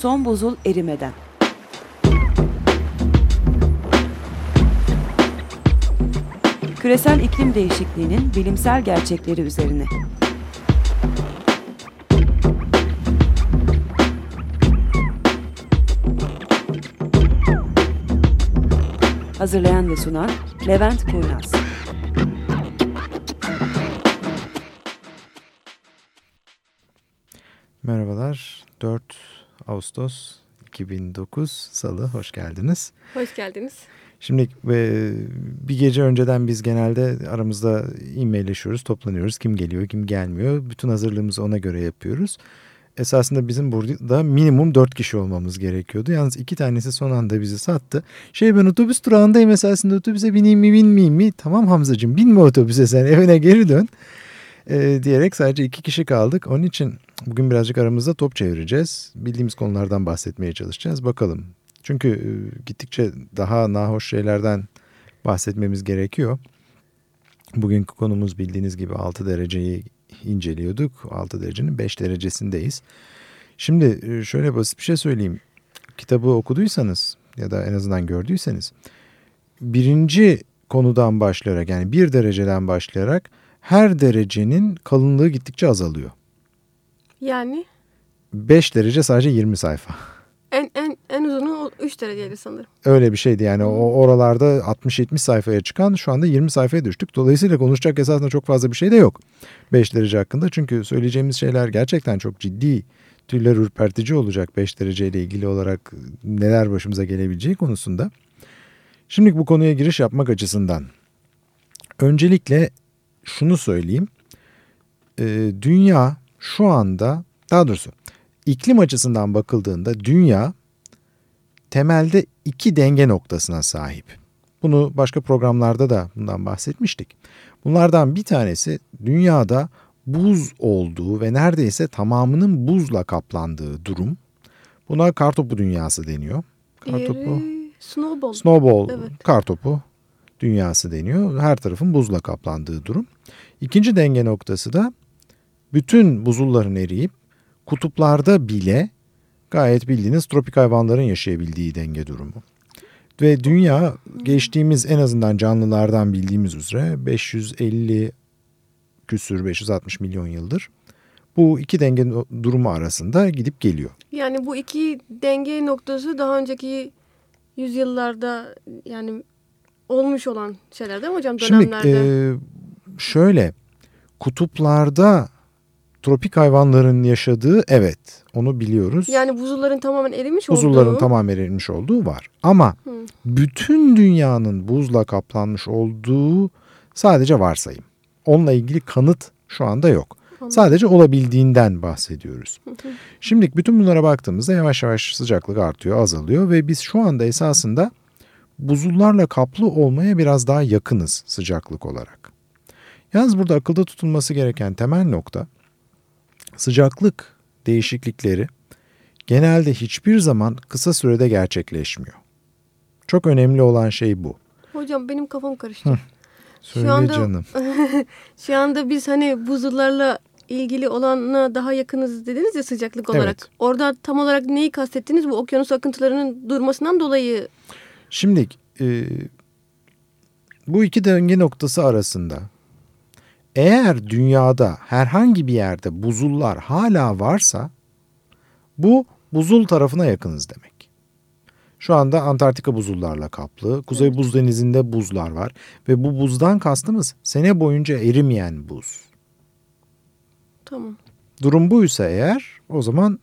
Son buzul erimeden. Küresel iklim değişikliğinin bilimsel gerçekleri üzerine. Hazırlayan ve sunan Levent Kurnaz. Merhabalar. 4 Ağustos 2009 Salı hoş geldiniz. Hoş geldiniz. Şimdi e, bir gece önceden biz genelde aramızda e-mailleşiyoruz, toplanıyoruz. Kim geliyor, kim gelmiyor. Bütün hazırlığımızı ona göre yapıyoruz. Esasında bizim burada minimum dört kişi olmamız gerekiyordu. Yalnız iki tanesi son anda bizi sattı. Şey ben otobüs durağındayım esasında otobüse bineyim mi binmeyeyim mi? Tamam Hamzacığım binme otobüse sen evine geri dön. E, diyerek sadece iki kişi kaldık. Onun için bugün birazcık aramızda top çevireceğiz. Bildiğimiz konulardan bahsetmeye çalışacağız. Bakalım. Çünkü e, gittikçe daha nahoş şeylerden bahsetmemiz gerekiyor. Bugünkü konumuz bildiğiniz gibi 6 dereceyi inceliyorduk. 6 derecenin 5 derecesindeyiz. Şimdi e, şöyle basit bir şey söyleyeyim. Kitabı okuduysanız ya da en azından gördüyseniz birinci konudan başlayarak yani bir dereceden başlayarak her derecenin kalınlığı gittikçe azalıyor. Yani 5 derece sadece 20 sayfa. en en en uzunu 3 dereceydi sanırım. Öyle bir şeydi yani o oralarda 60-70 sayfaya çıkan şu anda 20 sayfaya düştük. Dolayısıyla konuşacak esasında çok fazla bir şey de yok 5 derece hakkında. Çünkü söyleyeceğimiz şeyler gerçekten çok ciddi tüyler ürpertici olacak 5 dereceyle ilgili olarak neler başımıza gelebileceği konusunda. Şimdi bu konuya giriş yapmak açısından öncelikle şunu söyleyeyim. Ee, dünya şu anda daha doğrusu iklim açısından bakıldığında dünya temelde iki denge noktasına sahip. Bunu başka programlarda da bundan bahsetmiştik. Bunlardan bir tanesi dünyada buz olduğu ve neredeyse tamamının buzla kaplandığı durum. Buna kartopu dünyası deniyor. Kartopu. Diğeri snowball. Snowball evet. kartopu dünyası deniyor. Her tarafın buzla kaplandığı durum. İkinci denge noktası da bütün buzulların eriyip kutuplarda bile gayet bildiğiniz tropik hayvanların yaşayabildiği denge durumu. Ve dünya geçtiğimiz en azından canlılardan bildiğimiz üzere 550 küsür 560 milyon yıldır bu iki denge durumu arasında gidip geliyor. Yani bu iki denge noktası daha önceki yüzyıllarda yani olmuş olan şeyler değil mi hocam dönemlerde? Şimdi e, şöyle kutuplarda tropik hayvanların yaşadığı evet onu biliyoruz. Yani buzulların tamamen erimiş buzulların olduğu. Buzulların tamamen erimiş olduğu var. Ama Hı. bütün dünyanın buzla kaplanmış olduğu sadece varsayım. Onunla ilgili kanıt şu anda yok. Anladım. Sadece olabildiğinden bahsediyoruz. Şimdi bütün bunlara baktığımızda yavaş yavaş sıcaklık artıyor, azalıyor ve biz şu anda esasında buzullarla kaplı olmaya biraz daha yakınız sıcaklık olarak. Yalnız burada akılda tutulması gereken temel nokta sıcaklık değişiklikleri genelde hiçbir zaman kısa sürede gerçekleşmiyor. Çok önemli olan şey bu. Hocam benim kafam karıştı. Hı. Söyle şu anda, canım. şu anda biz hani buzullarla ilgili olana daha yakınız dediniz ya sıcaklık olarak. Evet. Orada tam olarak neyi kastettiniz? Bu okyanus akıntılarının durmasından dolayı. Şimdi e, bu iki denge noktası arasında eğer dünyada herhangi bir yerde buzullar hala varsa bu buzul tarafına yakınız demek. Şu anda Antarktika buzullarla kaplı. Kuzey Buz Denizi'nde buzlar var. Ve bu buzdan kastımız sene boyunca erimeyen buz. Tamam. Durum buysa eğer o zaman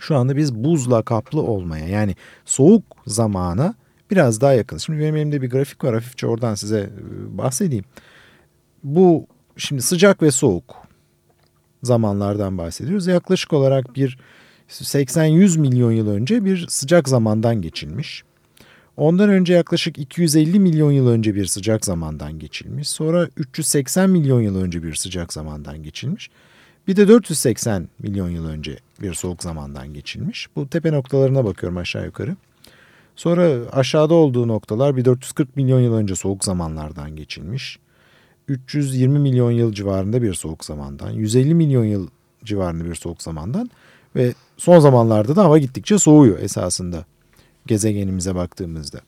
şu anda biz buzla kaplı olmaya yani soğuk zamana biraz daha yakın. Şimdi benim elimde bir grafik var hafifçe oradan size e, bahsedeyim bu şimdi sıcak ve soğuk zamanlardan bahsediyoruz. Yaklaşık olarak bir 80-100 milyon yıl önce bir sıcak zamandan geçilmiş. Ondan önce yaklaşık 250 milyon yıl önce bir sıcak zamandan geçilmiş. Sonra 380 milyon yıl önce bir sıcak zamandan geçilmiş. Bir de 480 milyon yıl önce bir soğuk zamandan geçilmiş. Bu tepe noktalarına bakıyorum aşağı yukarı. Sonra aşağıda olduğu noktalar bir 440 milyon yıl önce soğuk zamanlardan geçilmiş. 320 milyon yıl civarında bir soğuk zamandan, 150 milyon yıl civarında bir soğuk zamandan Ve son zamanlarda da hava gittikçe soğuyor esasında gezegenimize baktığımızda.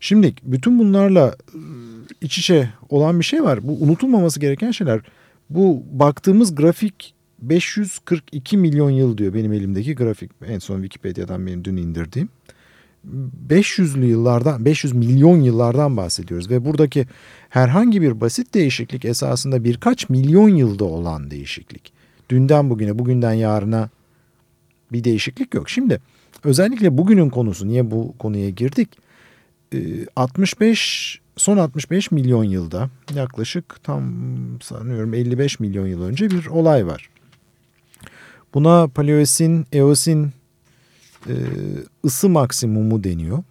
Şimdi bütün bunlarla ıı, iç içe olan bir şey var. Bu unutulmaması gereken şeyler. Bu baktığımız grafik 542 milyon yıl diyor benim elimdeki grafik. En son Wikipedia'dan benim dün indirdiğim. 500'lü yıllardan 500 milyon yıllardan bahsediyoruz ve buradaki herhangi bir basit değişiklik esasında birkaç milyon yılda olan değişiklik. Dünden bugüne, bugünden yarına bir değişiklik yok. Şimdi özellikle bugünün konusu niye bu konuya girdik? 65 ee, son 65 milyon yılda yaklaşık tam sanıyorum 55 milyon yıl önce bir olay var. Buna paleosin, eosin e, ısı maksimumu deniyor.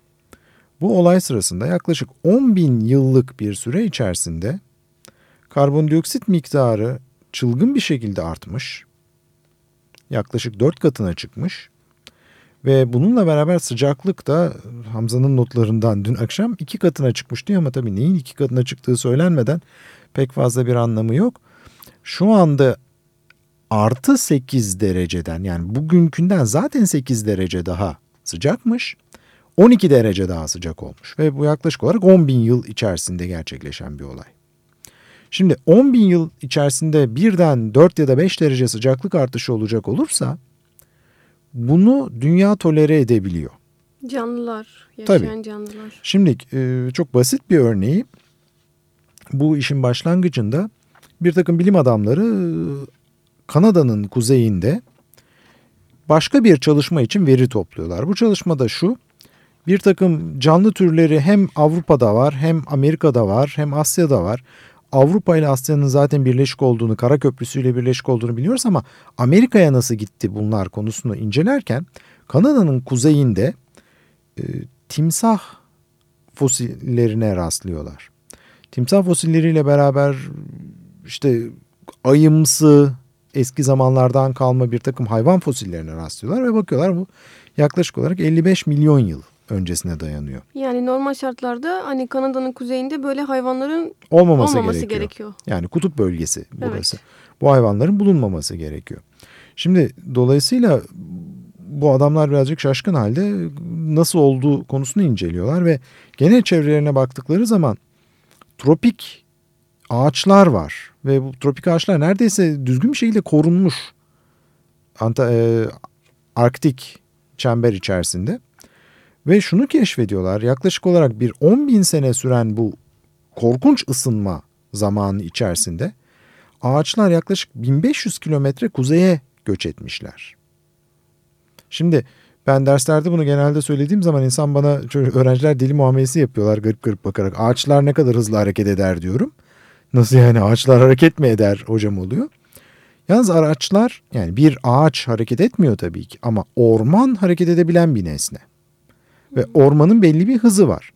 Bu olay sırasında yaklaşık 10 bin yıllık bir süre içerisinde karbondioksit miktarı çılgın bir şekilde artmış. Yaklaşık 4 katına çıkmış. Ve bununla beraber sıcaklık da Hamza'nın notlarından dün akşam iki katına çıkmış diyor ama tabii neyin iki katına çıktığı söylenmeden pek fazla bir anlamı yok. Şu anda artı 8 dereceden yani bugünkünden zaten 8 derece daha sıcakmış. 12 derece daha sıcak olmuş ve bu yaklaşık olarak 10 bin yıl içerisinde gerçekleşen bir olay. Şimdi 10 bin yıl içerisinde birden 4 ya da 5 derece sıcaklık artışı olacak olursa bunu dünya tolere edebiliyor. Canlılar, yaşayan Tabii. canlılar. Şimdi e, çok basit bir örneği bu işin başlangıcında bir takım bilim adamları Kanada'nın kuzeyinde başka bir çalışma için veri topluyorlar. Bu çalışmada şu, bir takım canlı türleri hem Avrupa'da var hem Amerika'da var hem Asya'da var. Avrupa ile Asya'nın zaten birleşik olduğunu, Kara Köprüsü ile birleşik olduğunu biliyoruz ama Amerika'ya nasıl gitti bunlar konusunu incelerken Kanada'nın kuzeyinde e, timsah fosillerine rastlıyorlar. Timsah fosilleriyle beraber işte ayımsı, eski zamanlardan kalma bir takım hayvan fosillerine rastlıyorlar ve bakıyorlar bu yaklaşık olarak 55 milyon yıl öncesine dayanıyor. Yani normal şartlarda hani Kanada'nın kuzeyinde böyle hayvanların olmaması, olmaması gerekiyor. gerekiyor. Yani kutup bölgesi burası. Evet. Bu hayvanların bulunmaması gerekiyor. Şimdi dolayısıyla bu adamlar birazcık şaşkın halde nasıl olduğu konusunu inceliyorlar ve genel çevrelerine baktıkları zaman tropik ağaçlar var ve bu tropik ağaçlar neredeyse düzgün bir şekilde korunmuş Anta, e, Arktik çember içerisinde ve şunu keşfediyorlar yaklaşık olarak bir 10 bin sene süren bu korkunç ısınma zamanı içerisinde ağaçlar yaklaşık 1500 kilometre kuzeye göç etmişler. Şimdi ben derslerde bunu genelde söylediğim zaman insan bana öğrenciler deli muamelesi yapıyorlar garip garip bakarak. Ağaçlar ne kadar hızlı hareket eder diyorum. Nasıl yani ağaçlar hareket mi eder hocam oluyor. Yalnız araçlar yani bir ağaç hareket etmiyor tabii ki ama orman hareket edebilen bir nesne. Ve ormanın belli bir hızı var.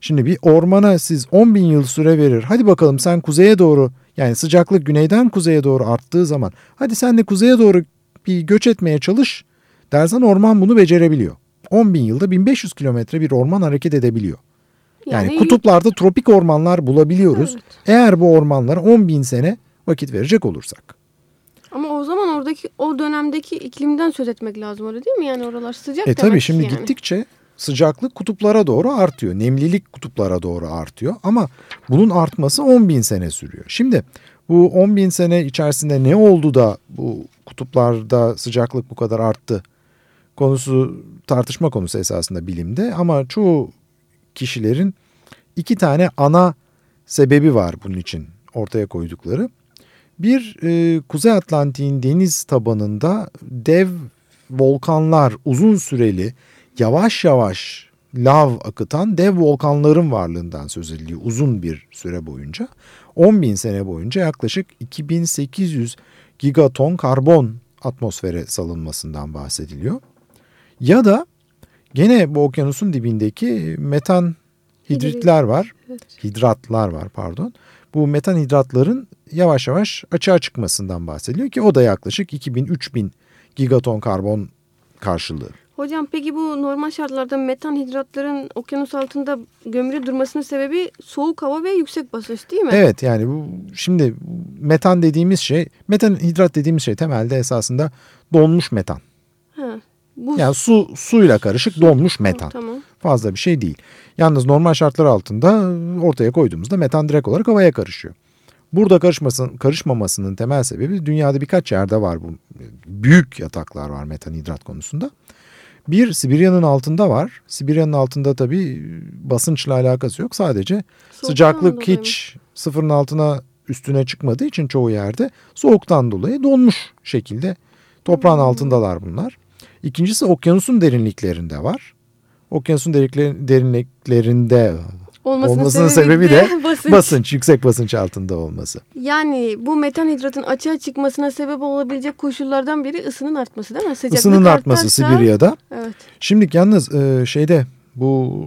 Şimdi bir ormana siz 10 bin yıl süre verir. Hadi bakalım sen kuzeye doğru yani sıcaklık güneyden kuzeye doğru arttığı zaman hadi sen de kuzeye doğru bir göç etmeye çalış dersen orman bunu becerebiliyor. 10 bin yılda 1500 kilometre bir orman hareket edebiliyor. Yani, yani kutuplarda tropik ormanlar bulabiliyoruz. Evet. Eğer bu ormanlara 10 bin sene vakit verecek olursak. Ama o zaman oradaki o dönemdeki iklimden söz etmek lazım öyle değil mi? Yani oralar sıcak E tabii şimdi yani. gittikçe sıcaklık kutuplara doğru artıyor. Nemlilik kutuplara doğru artıyor. Ama bunun artması 10 bin sene sürüyor. Şimdi bu 10 bin sene içerisinde ne oldu da bu kutuplarda sıcaklık bu kadar arttı? Konusu tartışma konusu esasında bilimde ama çoğu kişilerin iki tane ana sebebi var bunun için ortaya koydukları. Bir e, Kuzey Atlantik'in deniz tabanında dev volkanlar uzun süreli yavaş yavaş lav akıtan dev volkanların varlığından söz ediliyor uzun bir süre boyunca. 10 bin sene boyunca yaklaşık 2800 gigaton karbon atmosfere salınmasından bahsediliyor. Ya da Gene bu okyanusun dibindeki metan hidritler var. Hidratlar var pardon. Bu metan hidratların yavaş yavaş açığa çıkmasından bahsediliyor ki o da yaklaşık 2000-3000 gigaton karbon karşılığı. Hocam peki bu normal şartlarda metan hidratların okyanus altında gömülü durmasının sebebi soğuk hava ve yüksek basınç değil mi? Evet yani bu şimdi metan dediğimiz şey metan hidrat dediğimiz şey temelde esasında donmuş metan. Ha, buz. Yani su suyla karışık donmuş metan. Tamam. Fazla bir şey değil. Yalnız normal şartlar altında ortaya koyduğumuzda metan direkt olarak havaya karışıyor. Burada karışmasın, karışmamasının temel sebebi dünyada birkaç yerde var bu. Büyük yataklar var metanhidrat konusunda. Bir Sibirya'nın altında var. Sibirya'nın altında tabii basınçla alakası yok. Sadece Soğuktan sıcaklık dolayı hiç sıfırın altına üstüne çıkmadığı için çoğu yerde soğuktan dolayı donmuş şekilde toprağın Hmm. altındalar bunlar. İkincisi okyanusun derinliklerinde var. Okyanusun derinlikler- derinliklerinde Olmasının, olmasının sebebi de basınç. basınç, yüksek basınç altında olması. Yani bu metan hidratın açığa çıkmasına sebep olabilecek koşullardan biri ısının artması değil mi? Sıcaklık Isının artması artarsa- Sibirya'da. Evet. Şimdi yalnız e, şeyde bu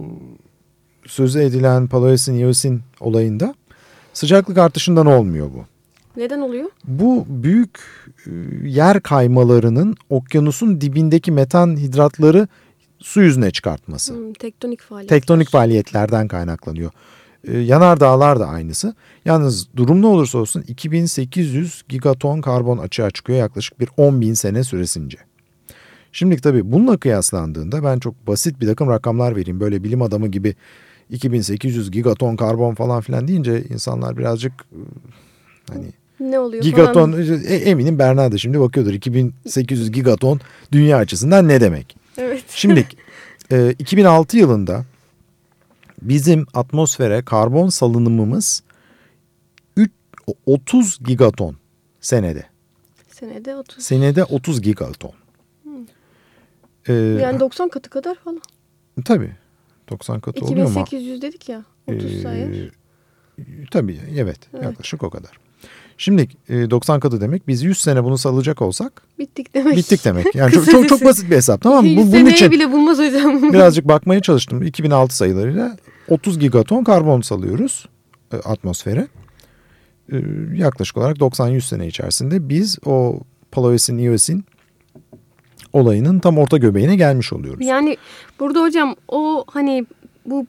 sözü edilen paloesin Eosin olayında sıcaklık artışından olmuyor bu. Neden oluyor? Bu büyük e, yer kaymalarının okyanusun dibindeki metan hidratları su yüzüne çıkartması. Hmm, tektonik faaliyet. Tektonik faaliyetlerden kaynaklanıyor. Ee, yanardağlar da aynısı. Yalnız durum ne olursa olsun 2800 gigaton karbon açığa çıkıyor yaklaşık bir 10 bin sene süresince. Şimdi tabii bununla kıyaslandığında ben çok basit bir takım rakamlar vereyim. Böyle bilim adamı gibi 2800 gigaton karbon falan filan deyince insanlar birazcık e, hani Ne oluyor gigaton falan. e, eminim Berna da şimdi bakıyordur 2800 gigaton dünya açısından ne demek? Evet. Şimdi e, 2006 yılında bizim atmosfere karbon salınımımız üç- 30 gigaton senede. Senede 30. Senede 30 gigaton. Ee, Yani 90 katı kadar falan. tabii 90 katı oluyor mu? 2800 dedik ya. 30 Ee, eğer. Tabii evet, Evet. yaklaşık o kadar. Şimdi e, 90 katı demek biz 100 sene bunu salacak olsak Bittik demek. bittik demek. Yani çok, çok, çok basit bir hesap tamam mı? Bu, 100 bunun seneye için bile bulmaz hocam. Birazcık bakmaya çalıştım. 2006 sayılarıyla 30 gigaton karbon salıyoruz e, atmosfere. E, yaklaşık olarak 90-100 sene içerisinde biz o paloesin Eosin olayının tam orta göbeğine gelmiş oluyoruz. Yani burada hocam o hani bu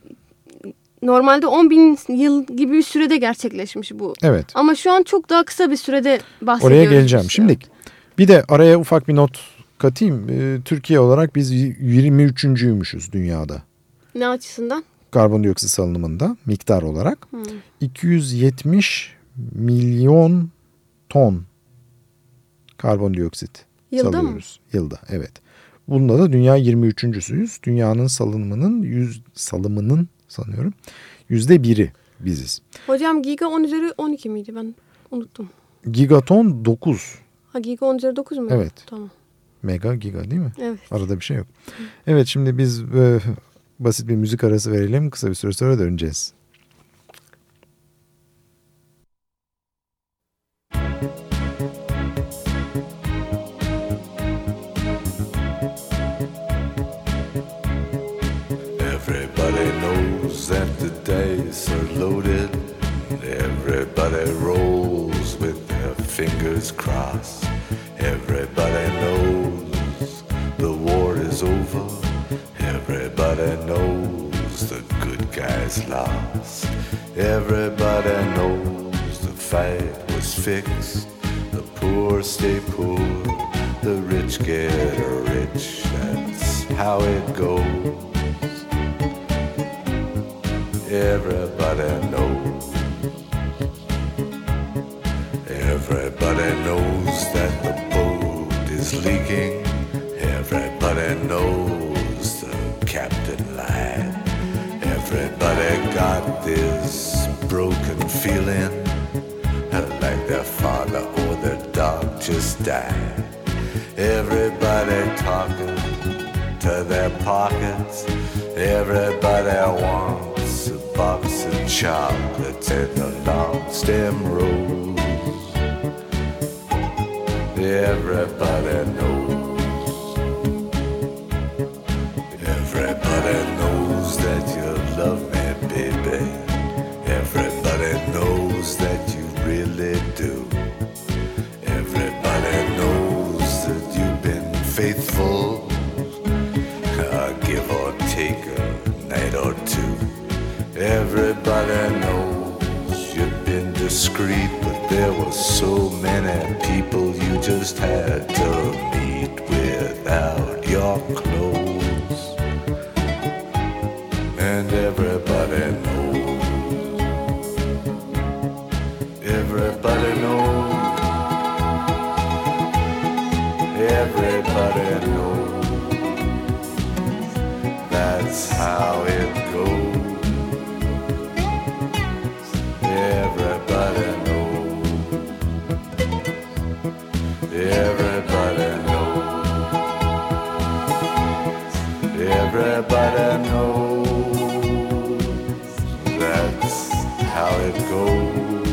normalde 10 bin yıl gibi bir sürede gerçekleşmiş bu. Evet. Ama şu an çok daha kısa bir sürede bahsediyoruz. Oraya geleceğim. biz. Şimdi bir de araya ufak bir not katayım. E, Türkiye olarak biz 23.'üymüşüz dünyada. Ne açısından? Karbondioksit salınımında miktar olarak. Hmm. 270 milyon ton karbondioksit Yılda mı? salıyoruz. Yılda evet. Bunda da dünya 23.süyüz. Dünyanın salınımının yüz salımının sanıyorum yüzde biri biziz. Hocam giga 10 üzeri 12 miydi ben unuttum. Gigaton 9 Ha giga 10 üzeri 9 mu? Evet. Tamam. mega giga değil mi? Evet. Arada bir şey yok. Evet şimdi biz e, basit bir müzik arası verelim. Kısa bir süre sonra döneceğiz. Fingers crossed. Everybody knows the war is over. Everybody knows the good guys lost. Everybody knows the fight was fixed. The poor stay poor, the rich get rich. That's how it goes. Everybody got this broken feeling like their father or their dog just died. Everybody talking to their pockets. Everybody wants a box of chocolates and a long stem rose. Everybody knows. Everybody knows you've been discreet, but there were so many people you just had to meet without your clothes. And everybody knows. Everybody knows. Everybody knows. That's how it Everybody knows. That's how it goes.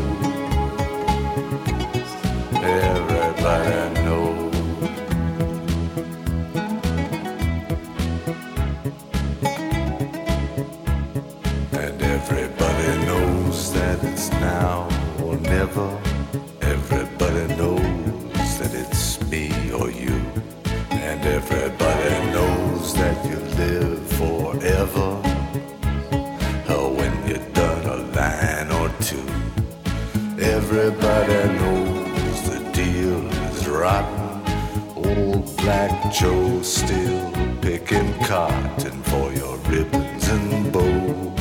Cotton for your ribbons and bows.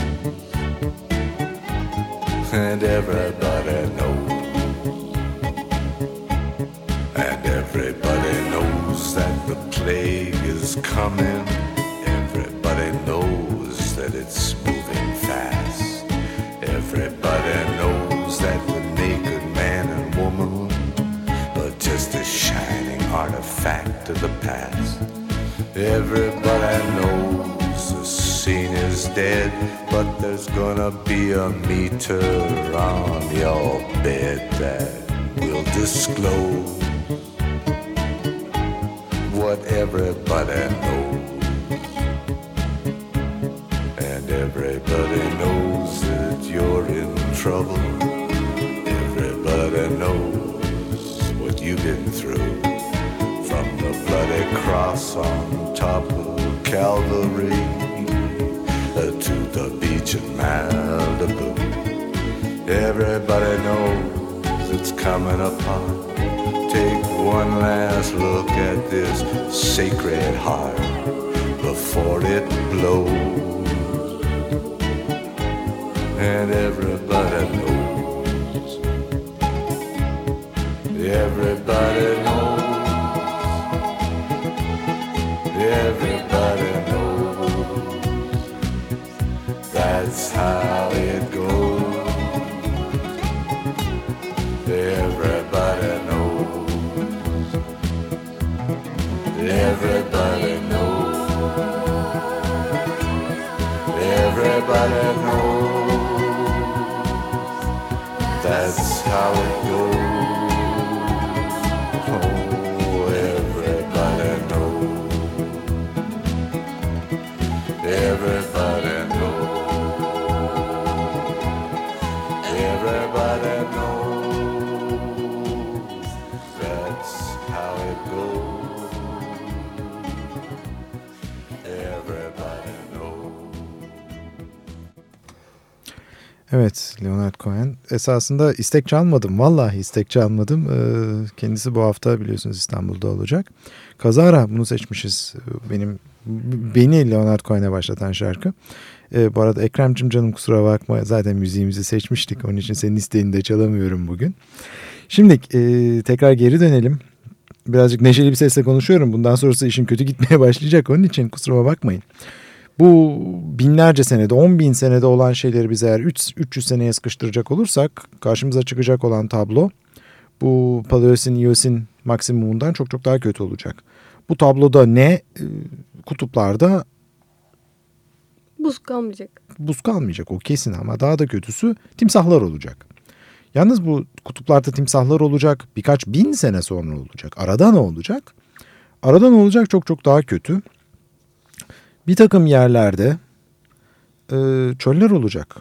And everybody knows. And everybody knows that the plague is coming. Everybody knows that it's moving fast. Everybody knows that the naked man and woman are just a shining artifact of the past. Everybody knows dead, but there's gonna be a meter on your bed that will disclose what everybody knows. And everybody knows that you're in trouble. Everybody knows what you've been through. From the bloody cross on top of Calvary beach in Malibu. Everybody knows it's coming apart. Take one last look at this sacred heart before it blows. And everybody knows. Everybody knows. Everybody knows. That's how it goes. Everybody knows. Everybody knows. Everybody knows. That's how it goes. Evet Leonard Cohen. Esasında istek çalmadım. Vallahi istek çalmadım. Ee, kendisi bu hafta biliyorsunuz İstanbul'da olacak. Kazara bunu seçmişiz. Benim beni Leonard Cohen'e başlatan şarkı. Ee, bu arada Ekrem'cim canım kusura bakma. Zaten müziğimizi seçmiştik. Onun için senin isteğini de çalamıyorum bugün. Şimdi e, tekrar geri dönelim. Birazcık neşeli bir sesle konuşuyorum. Bundan sonrası işin kötü gitmeye başlayacak. Onun için kusuruma bakmayın. Bu binlerce senede, 10 bin senede olan şeyleri biz eğer 300 seneye sıkıştıracak olursak karşımıza çıkacak olan tablo bu Paleosin, Eosin maksimumundan çok çok daha kötü olacak. Bu tabloda ne? Ee, Kutuplarda Buz kalmayacak. buz kalmayacak o kesin ama daha da kötüsü timsahlar olacak. Yalnız bu kutuplarda timsahlar olacak birkaç bin sene sonra olacak. Arada ne olacak? Arada ne olacak çok çok daha kötü. Bir takım yerlerde e, çöller olacak.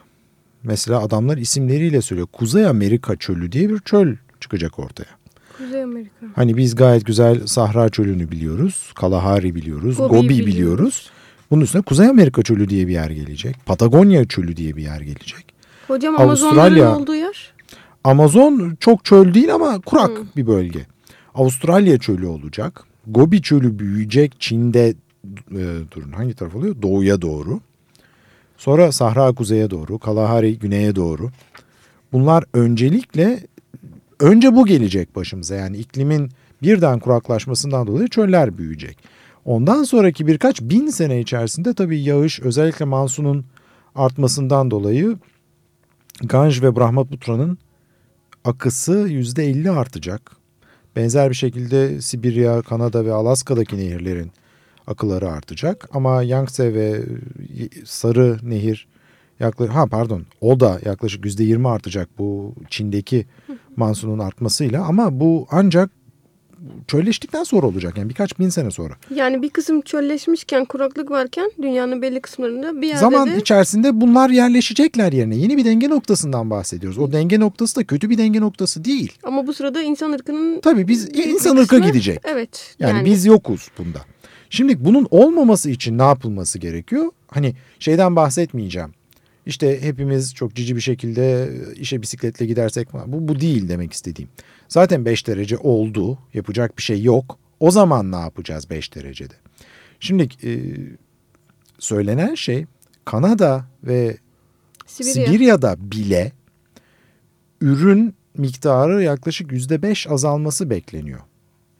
Mesela adamlar isimleriyle söylüyor. Kuzey Amerika çölü diye bir çöl çıkacak ortaya. Kuzey Amerika. Hani biz gayet güzel Sahra çölünü biliyoruz. Kalahari biliyoruz. Gobi Gobi, biliyoruz. biliyoruz. Bunun üstüne Kuzey Amerika çölü diye bir yer gelecek. Patagonya çölü diye bir yer gelecek. Hocam Avustralya- olduğu yer. Amazon çok çöl değil ama kurak Hı. bir bölge. Avustralya çölü olacak. Gobi çölü büyüyecek Çin'de e, durun hangi taraf oluyor? Doğuya doğru. Sonra Sahra kuzeye doğru, Kalahari güneye doğru. Bunlar öncelikle önce bu gelecek başımıza. Yani iklimin birden kuraklaşmasından dolayı çöller büyüyecek. Ondan sonraki birkaç bin sene içerisinde tabii yağış özellikle mansunun artmasından dolayı Ganj ve Brahmaputra'nın akısı yüzde 50 artacak. Benzer bir şekilde Sibirya, Kanada ve Alaska'daki nehirlerin akıları artacak. Ama Yangtze ve Sarı Nehir yaklaşık ha pardon o da yaklaşık yüzde yirmi artacak bu Çin'deki mansunun artmasıyla ama bu ancak çölleştikten sonra olacak yani birkaç bin sene sonra. Yani bir kısım çölleşmişken kuraklık varken dünyanın belli kısımlarında bir yerde Zaman de... içerisinde bunlar yerleşecekler yerine. Yeni bir denge noktasından bahsediyoruz. O denge noktası da kötü bir denge noktası değil. Ama bu sırada insan ırkının... Tabii biz insan ırkı gidecek. Evet. Yani, yani biz yokuz bunda. Şimdi bunun olmaması için ne yapılması gerekiyor? Hani şeyden bahsetmeyeceğim. İşte hepimiz çok cici bir şekilde işe bisikletle gidersek bu, bu değil demek istediğim. Zaten 5 derece oldu yapacak bir şey yok. O zaman ne yapacağız 5 derecede? Şimdi e, söylenen şey Kanada ve Sibirya. Sibirya'da bile ürün miktarı yaklaşık yüzde beş azalması bekleniyor.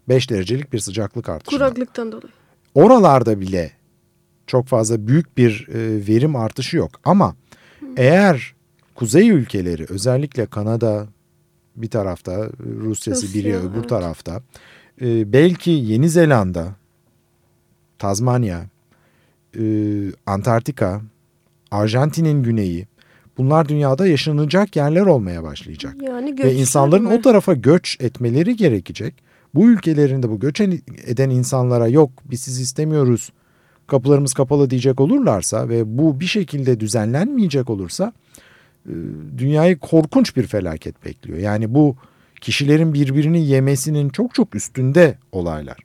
5 derecelik bir sıcaklık artışı. Kuraklıktan dolayı. Oralarda bile çok fazla büyük bir e, verim artışı yok. Ama eğer kuzey ülkeleri özellikle Kanada bir tarafta, Rusya, Sibirya öbür evet. tarafta, e, belki Yeni Zelanda, Tazmanya, e, Antarktika, Arjantin'in güneyi bunlar dünyada yaşanacak yerler olmaya başlayacak. Yani Ve insanların mi? o tarafa göç etmeleri gerekecek. Bu ülkelerinde bu göç eden insanlara yok biz sizi istemiyoruz kapılarımız kapalı diyecek olurlarsa ve bu bir şekilde düzenlenmeyecek olursa dünyayı korkunç bir felaket bekliyor. Yani bu kişilerin birbirini yemesinin çok çok üstünde olaylar.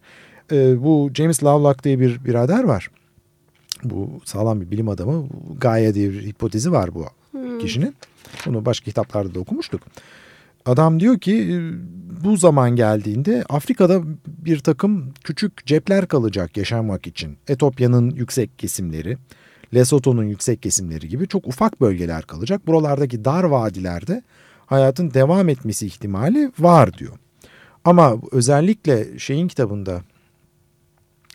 Bu James Lovelock diye bir birader var. Bu sağlam bir bilim adamı. Gaia diye bir hipotezi var bu hmm. kişinin. Bunu başka kitaplarda da okumuştuk. Adam diyor ki e, bu zaman geldiğinde Afrika'da bir takım küçük cepler kalacak yaşamak için. Etopya'nın yüksek kesimleri, Lesotho'nun yüksek kesimleri gibi çok ufak bölgeler kalacak. Buralardaki dar vadilerde hayatın devam etmesi ihtimali var diyor. Ama özellikle şeyin kitabında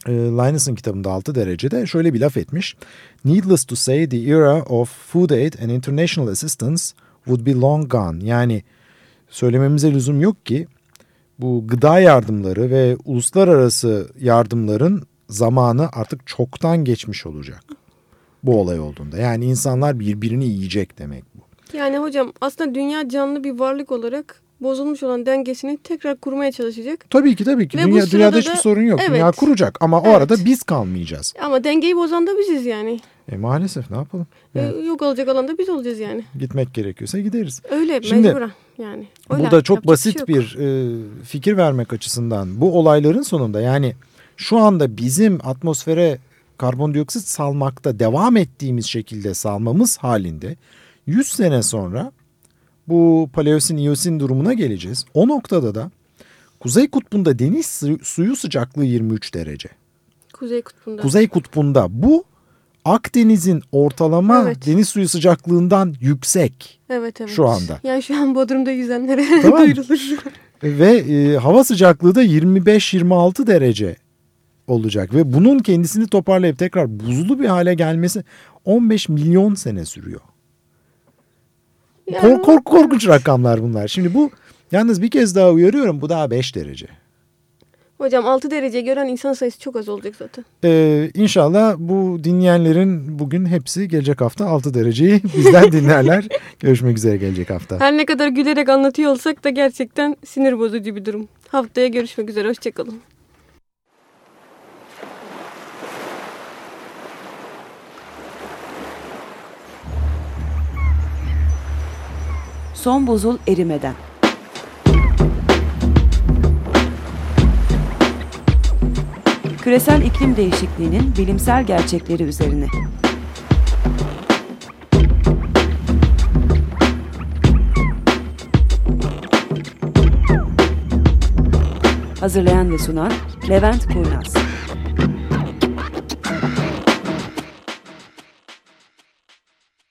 e, Linus'ın kitabında 6 derecede şöyle bir laf etmiş. Needless to say the era of food aid and international assistance would be long gone. Yani söylememize lüzum yok ki bu gıda yardımları ve uluslararası yardımların zamanı artık çoktan geçmiş olacak. Bu olay olduğunda. Yani insanlar birbirini yiyecek demek bu. Yani hocam aslında dünya canlı bir varlık olarak bozulmuş olan dengesini tekrar kurmaya çalışacak. Tabii ki tabii ki. Ve Dünya, dünyada hiçbir sorun yok. Evet, Dünya kuracak ama evet. o arada biz kalmayacağız. Ama dengeyi bozan da biziz yani. E maalesef ne yapalım? E, yani, e, yok olacak alanda biz olacağız yani. Gitmek gerekiyorsa gideriz. Öyle Şimdi, mecburen yani. Öyle, burada çok basit bir, şey bir e, fikir vermek açısından bu olayların sonunda yani şu anda bizim atmosfere karbondioksit salmakta devam ettiğimiz şekilde salmamız halinde 100 sene sonra bu paleosin iyosin durumuna geleceğiz. O noktada da Kuzey Kutbu'nda deniz suyu sıcaklığı 23 derece. Kuzey Kutbu'nda. Kuzey Kutbu'nda bu Akdeniz'in ortalama evet. deniz suyu sıcaklığından yüksek. Evet evet. Şu anda. Yani şu an Bodrum'da yüzenlere tamam. duyurulur. Ve e, hava sıcaklığı da 25-26 derece olacak. Ve bunun kendisini toparlayıp tekrar buzlu bir hale gelmesi 15 milyon sene sürüyor. Yani... Kork, kork, korkunç rakamlar bunlar. Şimdi bu yalnız bir kez daha uyarıyorum bu daha 5 derece. Hocam 6 derece gören insan sayısı çok az olacak zaten. Ee, inşallah bu dinleyenlerin bugün hepsi gelecek hafta 6 dereceyi bizden dinlerler. Görüşmek üzere gelecek hafta. Her ne kadar gülerek anlatıyor olsak da gerçekten sinir bozucu bir durum. Haftaya görüşmek üzere. Hoşçakalın. Son buzul erimeden. Küresel iklim değişikliğinin bilimsel gerçekleri üzerine. Hazırlayan ve sunan Levent Kurnaz.